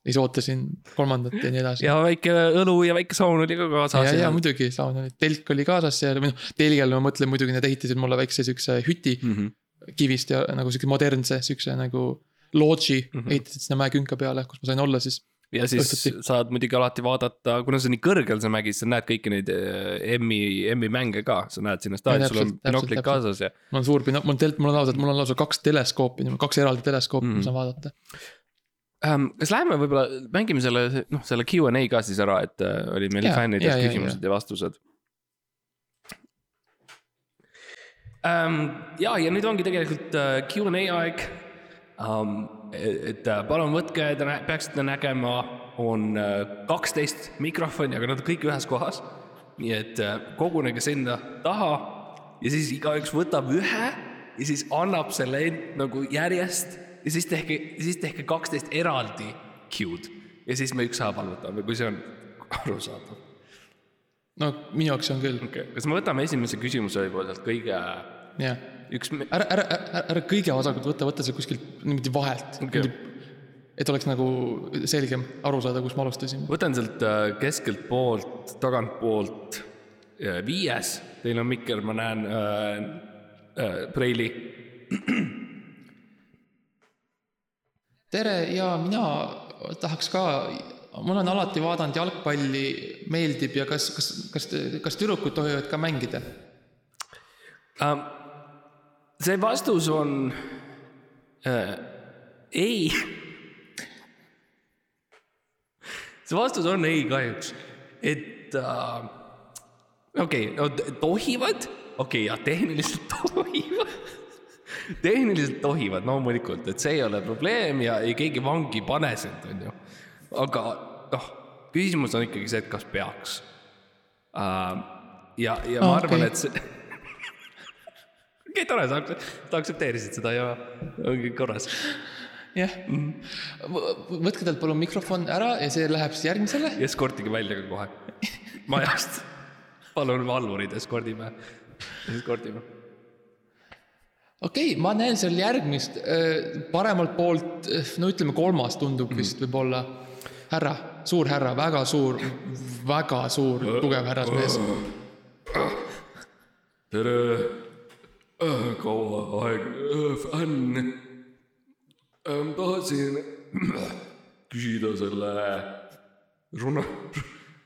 siis ootasin kolmandat ja nii edasi. ja väike õlu ja väike saun oli ka kaasas ja, ja muidugi, saun oli, telk oli kaasas seal või noh, telgel ma mõtlen muidugi nad ehitasid mulle väikse siukse hüti mm. -hmm. kivist ja nagu siuke modernse siukse nagu lodži mm. -hmm. ehitasid sinna mäekünka peale, kus ma sain olla siis. Ja siis Õhtuti. saad muidugi alati vaadata, kuna see on nii kõrgel, see mägi, siis sa näed kõiki neid äh, M-i, M-i mänge ka, sa näed sinna staadioni, sul on binoklid kaasas ja. mul on suur, mul on tel-, mul on lausa, mul on lausa kaks teleskoopi, kaks eraldi teleskoopi mm, ma saan vaadata. Ähm, kas läheme võib-olla, mängime selle, noh, selle Q and A ka siis ära, et äh, oli meil Jaa, fännidelt jaa, jaa, küsimused ja, ja vastused ähm,. ja, ja nüüd ongi tegelikult äh, Q and A aeg um,. Et palun võtke, te peaksite nägema, on äh, kaksteist mikrofoni, aga nad on kõik ühes kohas. nii et äh, kogunege sinna taha ja siis igaüks võtab ühe ja siis annab selle end nagu järjest ja siis tehke, siis tehke kaksteist eraldi Q-d ja siis me ükshaaval võtame, kui see on arusaadav. no minu jaoks on küll, okay., kas me võtame esimese küsimuse võib-olla sealt kõige, jah. üks, ära, ära, ära, ära kõige vasakult võtta, võta see kuskilt niimoodi vahelt okay.. et oleks nagu selgem aru saada, kus me alustasime. võtan sealt äh, keskelt poolt, tagantpoolt viies, teil on mikker, ma näen äh, äh, preili. tere ja mina tahaks ka, ma olen alati vaadanud jalgpalli, meeldib ja kas, kas, kas, kas tüdrukud tohivad ka mängida uh,? See vastus on äh, ei see vastus on ei kahjuks, et äh, okei okay,, no tohivad, okei okay,, jah, tehniliselt tohivad tehniliselt tohivad loomulikult, et see ei ole probleem ja ei keegi vangi ei pane sind, on ju. aga noh, küsimus on ikkagi see, et kas peaks uh,. ja, ja ma okay. arvan, et see okei tore, sa, aktsepteerisid seda ja ongi korras jah mm -hmm., võtke talt palun mikrofon ära ja see läheb siis järgmisele. ja eskortige välja ka kohe majast. palun valvurid, eskordime, eskordime. okei okay,, ma näen seal järgmist, äh, paremalt poolt, no ütleme, kolmas tundub mm -hmm. vist võib-olla. härra, suur härra, väga suur, väga suur, tugev härrasmees. tere, kaua aeg, fänn ähm,. tahtsin küsida selle Ronald,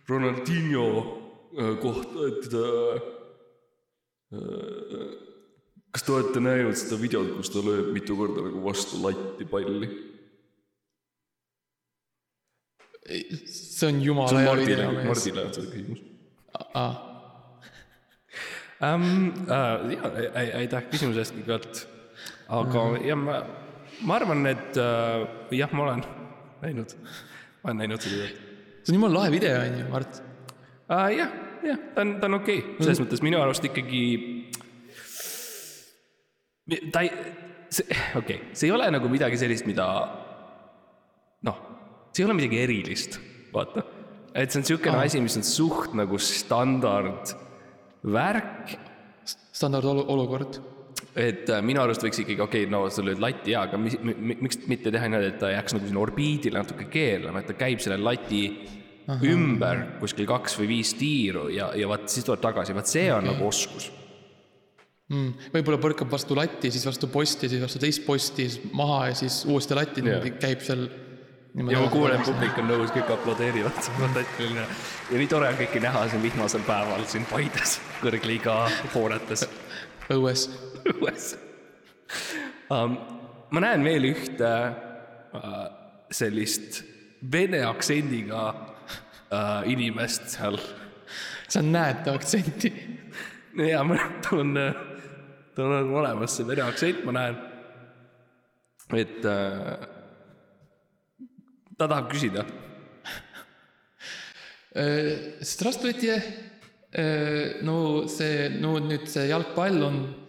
Ronaldinho äh, kohta, et äh, kas te olete näinud seda videot, kus ta lööb mitu korda nagu vastu latti palli? see on jumala hea video. Mardile on see küsimus. Um, uh, ja, aitäh küsimuse eest kõigepealt. aga mm jah, ma ma arvan, et äh, jah, ma olen näinud, ma olen näinud seda see on jumala lahe video, on ju, Mart uh,. jah, jah, ta on, ta on okei okay., selles mm. mõttes minu arust ikkagi. ta ei, see, okei okay., see ei ole nagu midagi sellist, mida noh, see ei ole midagi erilist, vaata. et see on niisugune ah. asi, mis on suht nagu standard värk. standard olukord et äh, minu arust võiks ikkagi, okei okay,, no sa lööd lati hea, aga mis, miks mitte teha niimoodi, et ta jääks nagu sinna orbiidile natuke keerlema, et ta käib selle lati Aha. ümber kuskil kaks või viis tiiru ja, ja vaat siis tuleb tagasi, vaat see on okay. nagu oskus mm,. võib-olla põrkab vastu latti, siis vastu posti, siis vastu teist posti, siis maha ja siis uuesti latti, niimoodi käib seal. Ja ma kuulen, publik on nõus, kõik aplodeerivad, fantastiline. ja nii tore on kõiki näha siin vihmasel päeval siin Paides, kõrgliiga hoonetes. õues õues um,. ma näen veel ühte uh, sellist vene aktsendiga uh, inimest seal. sa näed ta aktsenti? jaa, tal on, tal on olemas see vene aktsent, ma näen. et uh, ta tahab küsida. Здравствуйте. no see, no nüüd see jalgpall on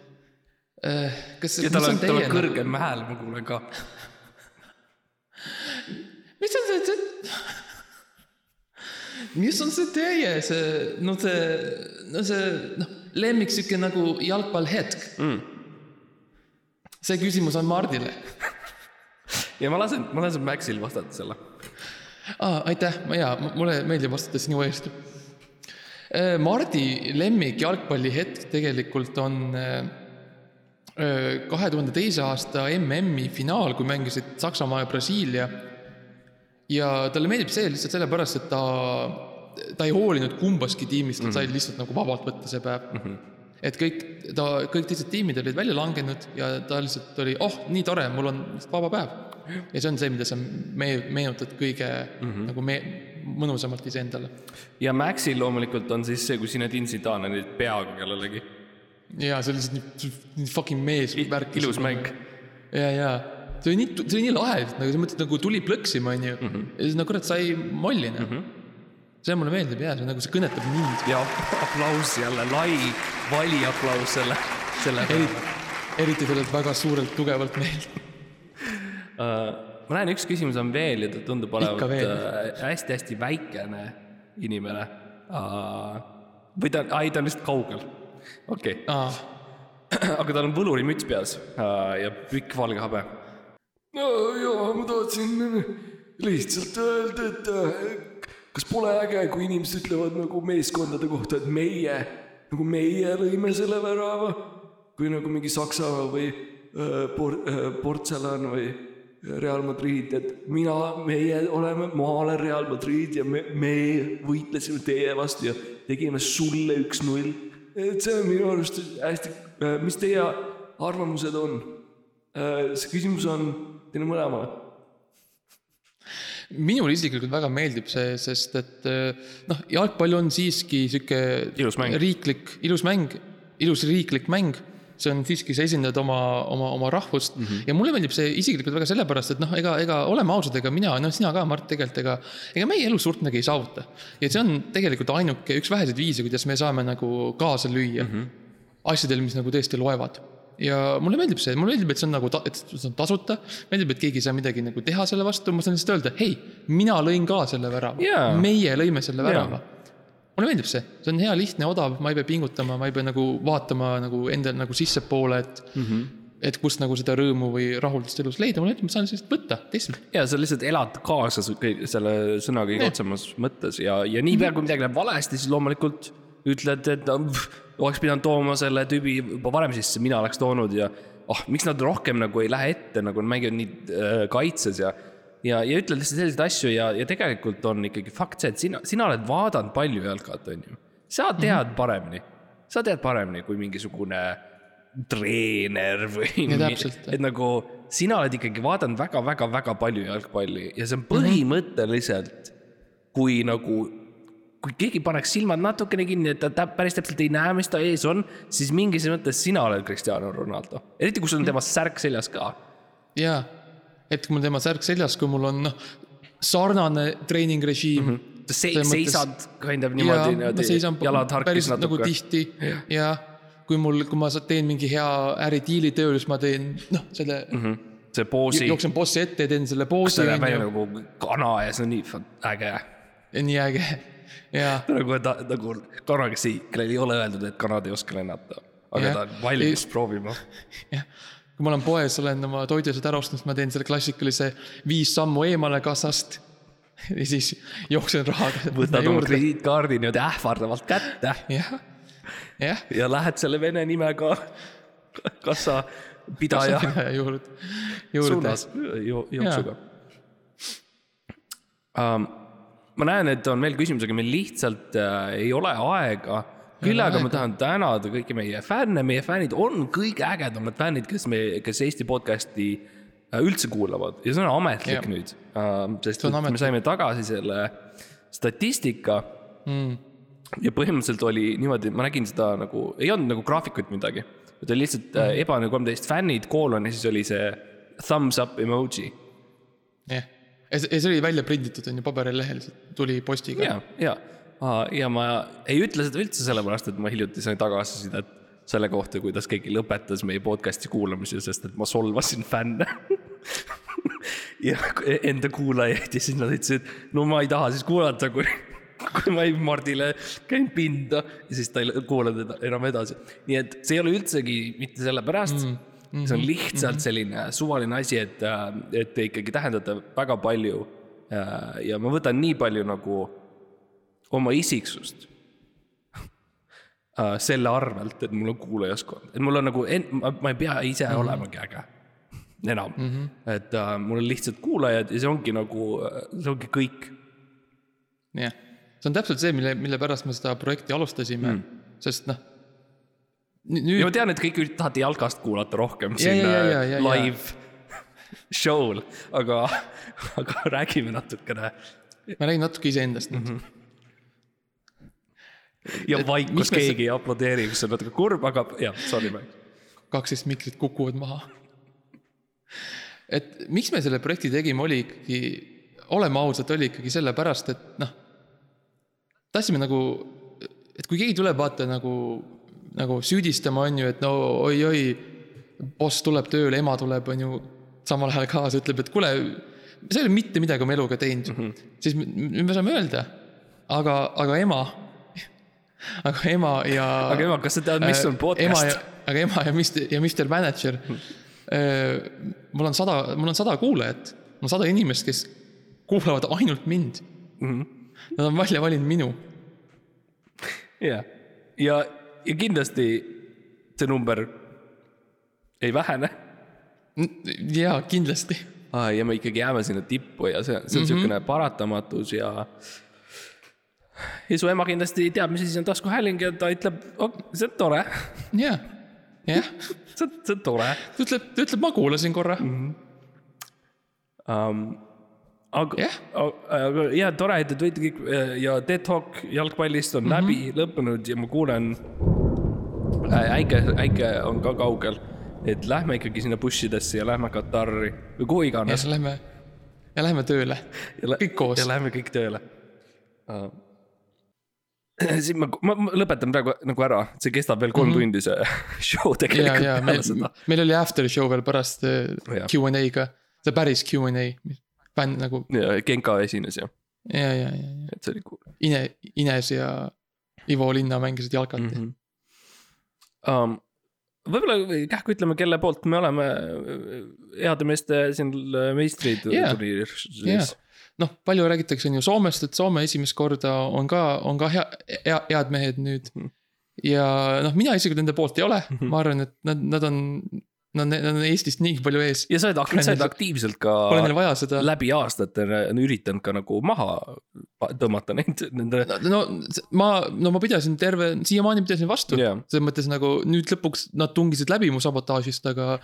Äh, kas, ja tal on, tal on kõrgem hääl, ma kuulen ka. mis on see, see, mis on see teie, see, no see, no see, noh, lemmik sihuke nagu jalgpallhetk mm.. see küsimus on Mardile ja ma lasen, ma lasen Maxil vastata selle ah,. aitäh, jaa, mulle meeldib vastata sinu eest. Äh, Mardi lemmik jalgpallihetk tegelikult on äh, kahe tuhande teise aasta MM-i finaal, kui mängisid Saksamaa ja Brasiilia. ja talle meeldib see lihtsalt sellepärast, et ta, ta ei hoolinud kumbaski tiimist, ta sai mhm. lihtsalt nagu vabalt võtta see päev mm. -hmm et kõik, ta, kõik teised tiimid olid välja langenud ja ta lihtsalt oli, oh, nii tore, mul on vaba päev. Ja see on see, mida sa me-, meenutad kõige mm -hmm. nagu me-, mõnusamalt iseendale. ja Maxil loomulikult on siis see, kui Zinedine Zidane oli peaga kellelegi jaa, see oli lihtsalt nii, fucking mees ilus mäng. ja, ja see oli nii, see oli nii lahe, nagu sa mõtled nagu tuli plõksima, onju. Mhm. ja siis no kurat sai molli, noh mm -hmm. see mulle meeldib ja see nagu see kõnetab mind. ja aplaus jälle, lai valiaplaus selle, selle peale. eriti sellelt väga suurelt tugevalt mehelt ma näen, üks küsimus on veel ja ta tundub olevat hästi-hästi uh, väikene inimene uh,. või ta, ei ta on lihtsalt kaugel okei okay. aga tal on võlurimüts peas äh, ja pikk valge habe. no jaa, ma tahtsin lihtsalt öelda, et äh, kas pole äge, kui inimesed ütlevad nagu meeskondade kohta, et meie, nagu meie lõime selle värava või nagu mingi Saksamaa või äh, por- äh, Portselan või Real Madrid, et mina, meie oleme, ma olen Real Madrid ja me, me võitlesime teie vastu ja tegime sulle üks-null. et see on minu arust hästi, mis teie arvamused on? see küsimus on teile mõlemale. minule isiklikult väga meeldib see, sest et äh, noh, jalgpall on siiski sihuke Ilus mäng. riiklik, ilus mäng, ilus riiklik mäng. See on siiski, sa esindad oma, oma, oma rahvust mm -hmm. ja mulle meeldib see isiklikult väga sellepärast, et noh, ega, ega oleme ausad, ega mina, noh, sina ka, Mart, tegelikult ega, ega meie elus suurt midagi ei saavuta. ja see on tegelikult ainuke, üks väheseid viise, kuidas me saame nagu kaasa lüüa mm -hmm. asjadel, mis nagu tõesti loevad ja mulle meeldib see, mulle meeldib, et see on nagu, et see on tasuta, meeldib, et keegi ei saa midagi nagu teha selle vastu, ma saan lihtsalt öelda, hei, mina lõin ka selle värava Jaa. meie lõime selle värava. Mulle meeldib see, see on hea, lihtne, odav, ma ei pea pingutama, ma ei pea nagu vaatama nagu endal nagu sissepoole, et mm. -hmm. et kust nagu seda rõõmu või rahuldust elus leida, mulle meeldib, ma saan lihtsalt võtta, teistelt. ja sa lihtsalt elad kaasa selle sõna kõige otsemas mõttes ja, ja niipea kui midagi läheb valesti, siis loomulikult ütled, et pff, oleks pidanud tooma selle tüübi juba varem sisse, mina oleks toonud ja oh, miks nad rohkem nagu ei lähe ette, nagu nad mängivad nii äh, kaitses ja ja, ja ütled lihtsalt selliseid asju ja, ja tegelikult on ikkagi fakt see, et sina, sina oled vaadanud palju jalkat, on ju. sa tead mm -hmm. paremini, sa tead paremini kui mingisugune treener või et nagu sina oled ikkagi vaadanud väga-väga-väga palju jalgpalli ja see on põhimõtteliselt kui nagu, kui keegi paneks silmad natukene kinni, et ta tä- päris täpselt ei näe, mis ta ees on, siis mingis mõttes sina oled Cristiano Ronaldo. eriti kui sul on tema särk seljas ka. jaa, et kui mul tema särk seljas, kui mul on noh, sarnane treeningrežiim mm. -hmm. se seisad kind of jaa, niimoodi, niimoodi, jalad harkis nagu natuke. tihti ja kui mul, kui ma teen mingi hea äridiili tööl, siis ma teen noh, selle mm -hmm. see poosi, jooksen bossi ette ja teen selle poosi see näeb välja nagu kana ja see on nii äge. nii äge ja nagu ta, nagu kana, kes ei, kellel ei ole öeldud, et kanad ei oska lennata. aga Jah. ta on valmis proovima. jah, kui ma olen poes, olen oma toiduasjad ära ostnud, ma teen selle klassikalise viis sammu eemale kassast ja siis jooksen rahaga võtad oma. krediitkaardi niimoodi ähvardavalt kätte jah, jah. ja lähed selle vene nimega kassapidaja juurde, juurde. suunas jo, jooksuga um,. ma näen, et on veel küsimusi, aga meil lihtsalt äh, ei ole aega. Küll aga ma tahan tänada kõiki meie fänne, meie fännid on kõige ägedamad fännid, kes me, kes Eesti podcast'i äh, üldse kuulavad ja see on ametlik Jah. nüüd uh,. sest et me ametlik. saime tagasi selle statistika mm.. ja põhimõtteliselt oli niimoodi, ma nägin seda nagu, ei olnud nagu graafikut midagi. ta oli lihtsalt mm. Mhm. Ebane kolmteist fännid, koolon ja siis oli see thumbs up emoji. jah, ja see ja see oli välja prinditud, on ju, paberilehel, tuli postiga. ja, ja, ja ma ei ütle seda üldse sellepärast, et ma hiljuti sain tagasisidet selle kohta, kuidas keegi lõpetas meie podcast'i kuulamise, sest et ma solvasin fänne. ja enda kuulajaid ja siis nad ütlesid, no ma ei taha siis kuulata, kui, kui ma ei Mardile käin pinda ja siis ta ei kuula teda enam edasi. nii et see ei ole üldsegi mitte sellepärast mm, -hmm. see on lihtsalt selline suvaline asi, et, et te ikkagi tähendate väga palju. ja ma võtan nii palju nagu oma isiksust äh, selle arvelt, et mul on kuulajaskond, et mul on nagu, ma ei pea ise mm -hmm. olemagi äge enam mm, -hmm. et äh, mul on lihtsalt kuulajad ja see ongi nagu, see ongi kõik. jah, see on täpselt see, mille, mille pärast me seda projekti alustasime mm., sest noh. ja nüüd ma tean, et kõik tahate jalkast kuulata rohkem Ja, siin ja, ja, ja, äh, ja, ja. live show'l, aga, aga räägime natukene ma räägin natuke iseendast nüüd mm. -hmm. Ja vaikus keegi ei aplodeeri, mis on natuke kurb, aga jah, sorry, Mike. kaksteist mikrit kukuvad maha. et miks me selle projekti tegime, oli ikkagi, oleme ausad, oli ikkagi sellepärast, et noh, tahtsime nagu, et kui keegi tuleb, vaata nagu, nagu süüdistama, on ju, et no oi-oi, boss tuleb tööle, ema tuleb, on ju, samal ajal kaasa, ütleb, et kuule, sa ei ole mitte midagi oma eluga teinud mm, -hmm. siis me, me saame öelda, aga, aga ema, aga ema ja aga ema, kas sa tead, mis on Äh, ja podcast?, aga ema ja Mr ja Mr Manager mul on sada, mul on sada kuulajat, mul on sada inimest, kes kuulavad ainult mind. Mhm. Nad on välja valinud minu. jah, ja, ja kindlasti see number ei vähene. jaa, kindlasti. ja me ikkagi jääme sinna tippu ja see, see on mm -hmm. niisugune paratamatus ja. Ja su ema kindlasti teab, mis asi on taskuhääling ja ta ütleb oh,, see on tore, jaa, jah, see on, see on tore ta ütleb, ta ütleb, ma kuulasin korra. um,. aga Jah. aga ja tore, et te võite kõik ja TED Talk jalgpallist on mm -hmm. läbi lõppenud ja ma kuulen äh,. äike, äike on ka kaugel, et lähme ikkagi sinna bussidesse ja lähme Katari või kuhu ja iganes siis lähme, ja lähme tööle. ja kõik koos. ja lähme kõik tööle uh.. siis ma, ma, ma lõpetan praegu nagu ära, see kestab veel kolm mm -hmm. tundi, see show ja, tegelikult ja peale meil seda., meil oli after show veel pärast äh, Jah. Q and A-ga, see päris Q and A, bänd nagu ja Genka esines ja, ja, ja, ja, ja et see oli cool Ine, Ines ja Ivo Linna mängisid jalkat mm. mm. -hmm. um, võib-olla kähku ütleme, kelle poolt me oleme äh, heade meeste siin meistrid Jaa. turniiris Jaa. noh, palju räägitakse on ju Soomest, et Soome esimest korda on ka, on ka hea, hea, head mehed nüüd ja noh, mina isegi nende poolt ei ole ma arvan, et nad, nad on, nad, nad on Eestist nii palju ees. ja sa oled, sa oled aktiivselt ka Pole neil vaja seda, läbi aastate üritanud ka nagu maha tõmmata neid, nende. no ma, no ma pidasin terve, siiamaani pidasin vastu Jaa. selles mõttes nagu nüüd lõpuks nad tungisid läbi mu sabotaažist, aga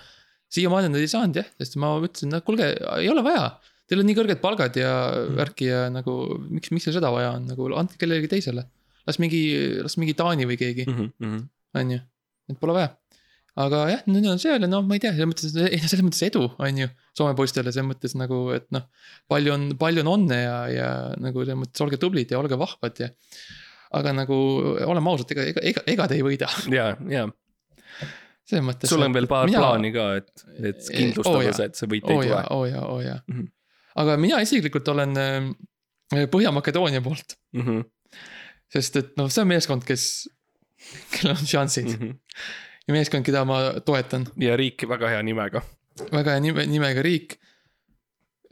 siiamaani nad ei saanud jah, sest ma ütlesin, no kuulge, ei ole vaja. Teil on nii kõrged palgad ja Mhm. värki ja nagu miks, miks teil seda vaja on, nagu andke kellelegi teisele. las mingi, las mingi Taani või keegi, Mhm, on ju, et pole vaja. aga jah, nüüd on seal ja noh, ma ei tea, selles mõttes, selles mõttes edu, on ju, Soome poistele selles mõttes nagu, et noh. palju on, palju on õnne ja, ja nagu selles mõttes olge tublid ja olge vahvad ja. aga nagu oleme ausad, ega, ega, ega, ega te ei võida, ja, ja selles mõttes. sul on veel paar mina- plaani ka, et, et Oo kindlustada jaa. see, et see võit oo ei jaa tule,. oo jaa, oo jaa Mhm.. Aga mina isiklikult olen äh, Põhja-Makedoonia poolt, Mhm, sest et noh, see on meeskond, kes, kellel on šansid mm -hmm. ja meeskond, keda ma toetan, ja riik väga hea nimega. väga hea nime, nimega riik.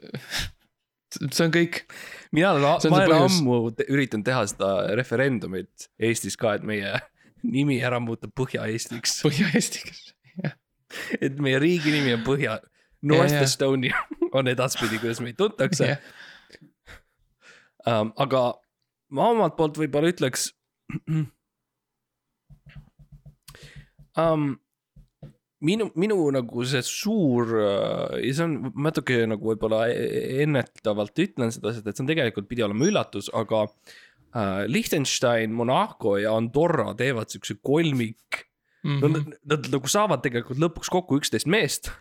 see on kõik, mina olen, ma olen ammu te- üritanud teha seda referendumit Eestis ka, et meie nimi ära muuta Põhja-Eestiks. Põhja-Eestiks. et meie riigi nimi on Põhja, North ja. Estonia on edaspidi, kuidas meid tuntakse um,. aga ma omalt poolt võib-olla ütleks um,. minu, minu nagu see suur uh, ja see on natuke nagu võib-olla e- ennetavalt ütlen seda, sest et see on tegelikult pidi olema üllatus, aga uh, Liechtenstein, Monaco ja Andorra teevad siukse kolmik mm. -hmm. Nad, nad nagu saavad tegelikult lõpuks kokku üksteist meest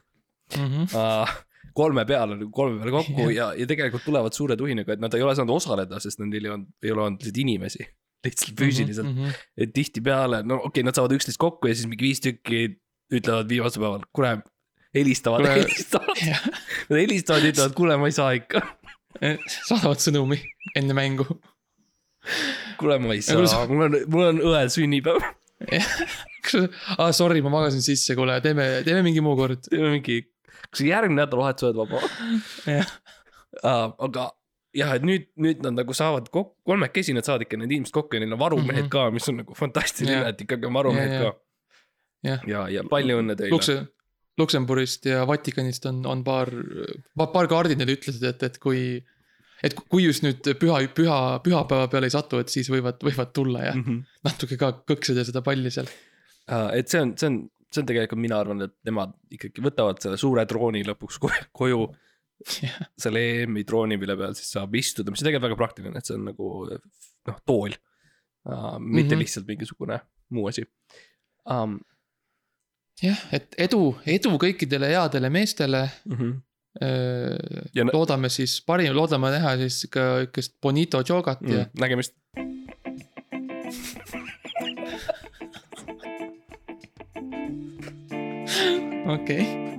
Mhm. uh, kolme peale, nagu kolme peale kokku ja, ja tegelikult tulevad suure tuhinaga, et nad ei ole saanud osaleda, sest neil ei olnud, ei ole olnud lihtsalt inimesi. lihtsalt füüsiliselt mm, Mhm. -hmm. et tihtipeale, no okei okay,, nad saavad üksteist kokku ja siis mingi viis tükki ütlevad viimasel päeval, kuule, helistavad, helistavad. Nad helistavad ja ütlevad, kuule, ma ei saa ikka. saadavad sõnumi enne mängu. kuule, ma ei saa, mul on, mul on õel sünnipäev. aa sorry, ma magasin sisse, kuule, teeme, teeme mingi muu kord. teeme mingi, kas järgmine nädalavahetus oled vaba? jah, uh, aga jah, et nüüd, nüüd nad nagu saavad kokku, kolmekesi nad saavad ikka need inimesed kokku ja neil on varumehed mm. -hmm. ka, mis on nagu fantastiline et ikkagi on varumehed Ja, ja. ka. jah, ja, ja palju õnne teile. Lukse-, Luksemburist ja Vatikanist on, on paar, paar kardinali ütlesid, et, et kui. et kui just nüüd püha, püha, pühapäeva peale ei satu, et siis võivad, võivad tulla ja Mm -hmm. natuke ka kõksida seda palli seal. et see on, see on, see on tegelikult, mina arvan, et nemad ikkagi võtavad selle suure drooni lõpuks ko- koju. Jah. selle EM-i drooni, mille peal siis saab istuda, mis on tegelikult väga praktiline, et see on nagu noh, tool uh,. mitte mm. -hmm. lihtsalt mingisugune muu asi um,. jah, et edu, edu kõikidele headele meestele. Mm -hmm. Ja ja loodame siis parim, loodame näha siis ka ikkest Bonito jogat mm. ja nägemist. Okei okay..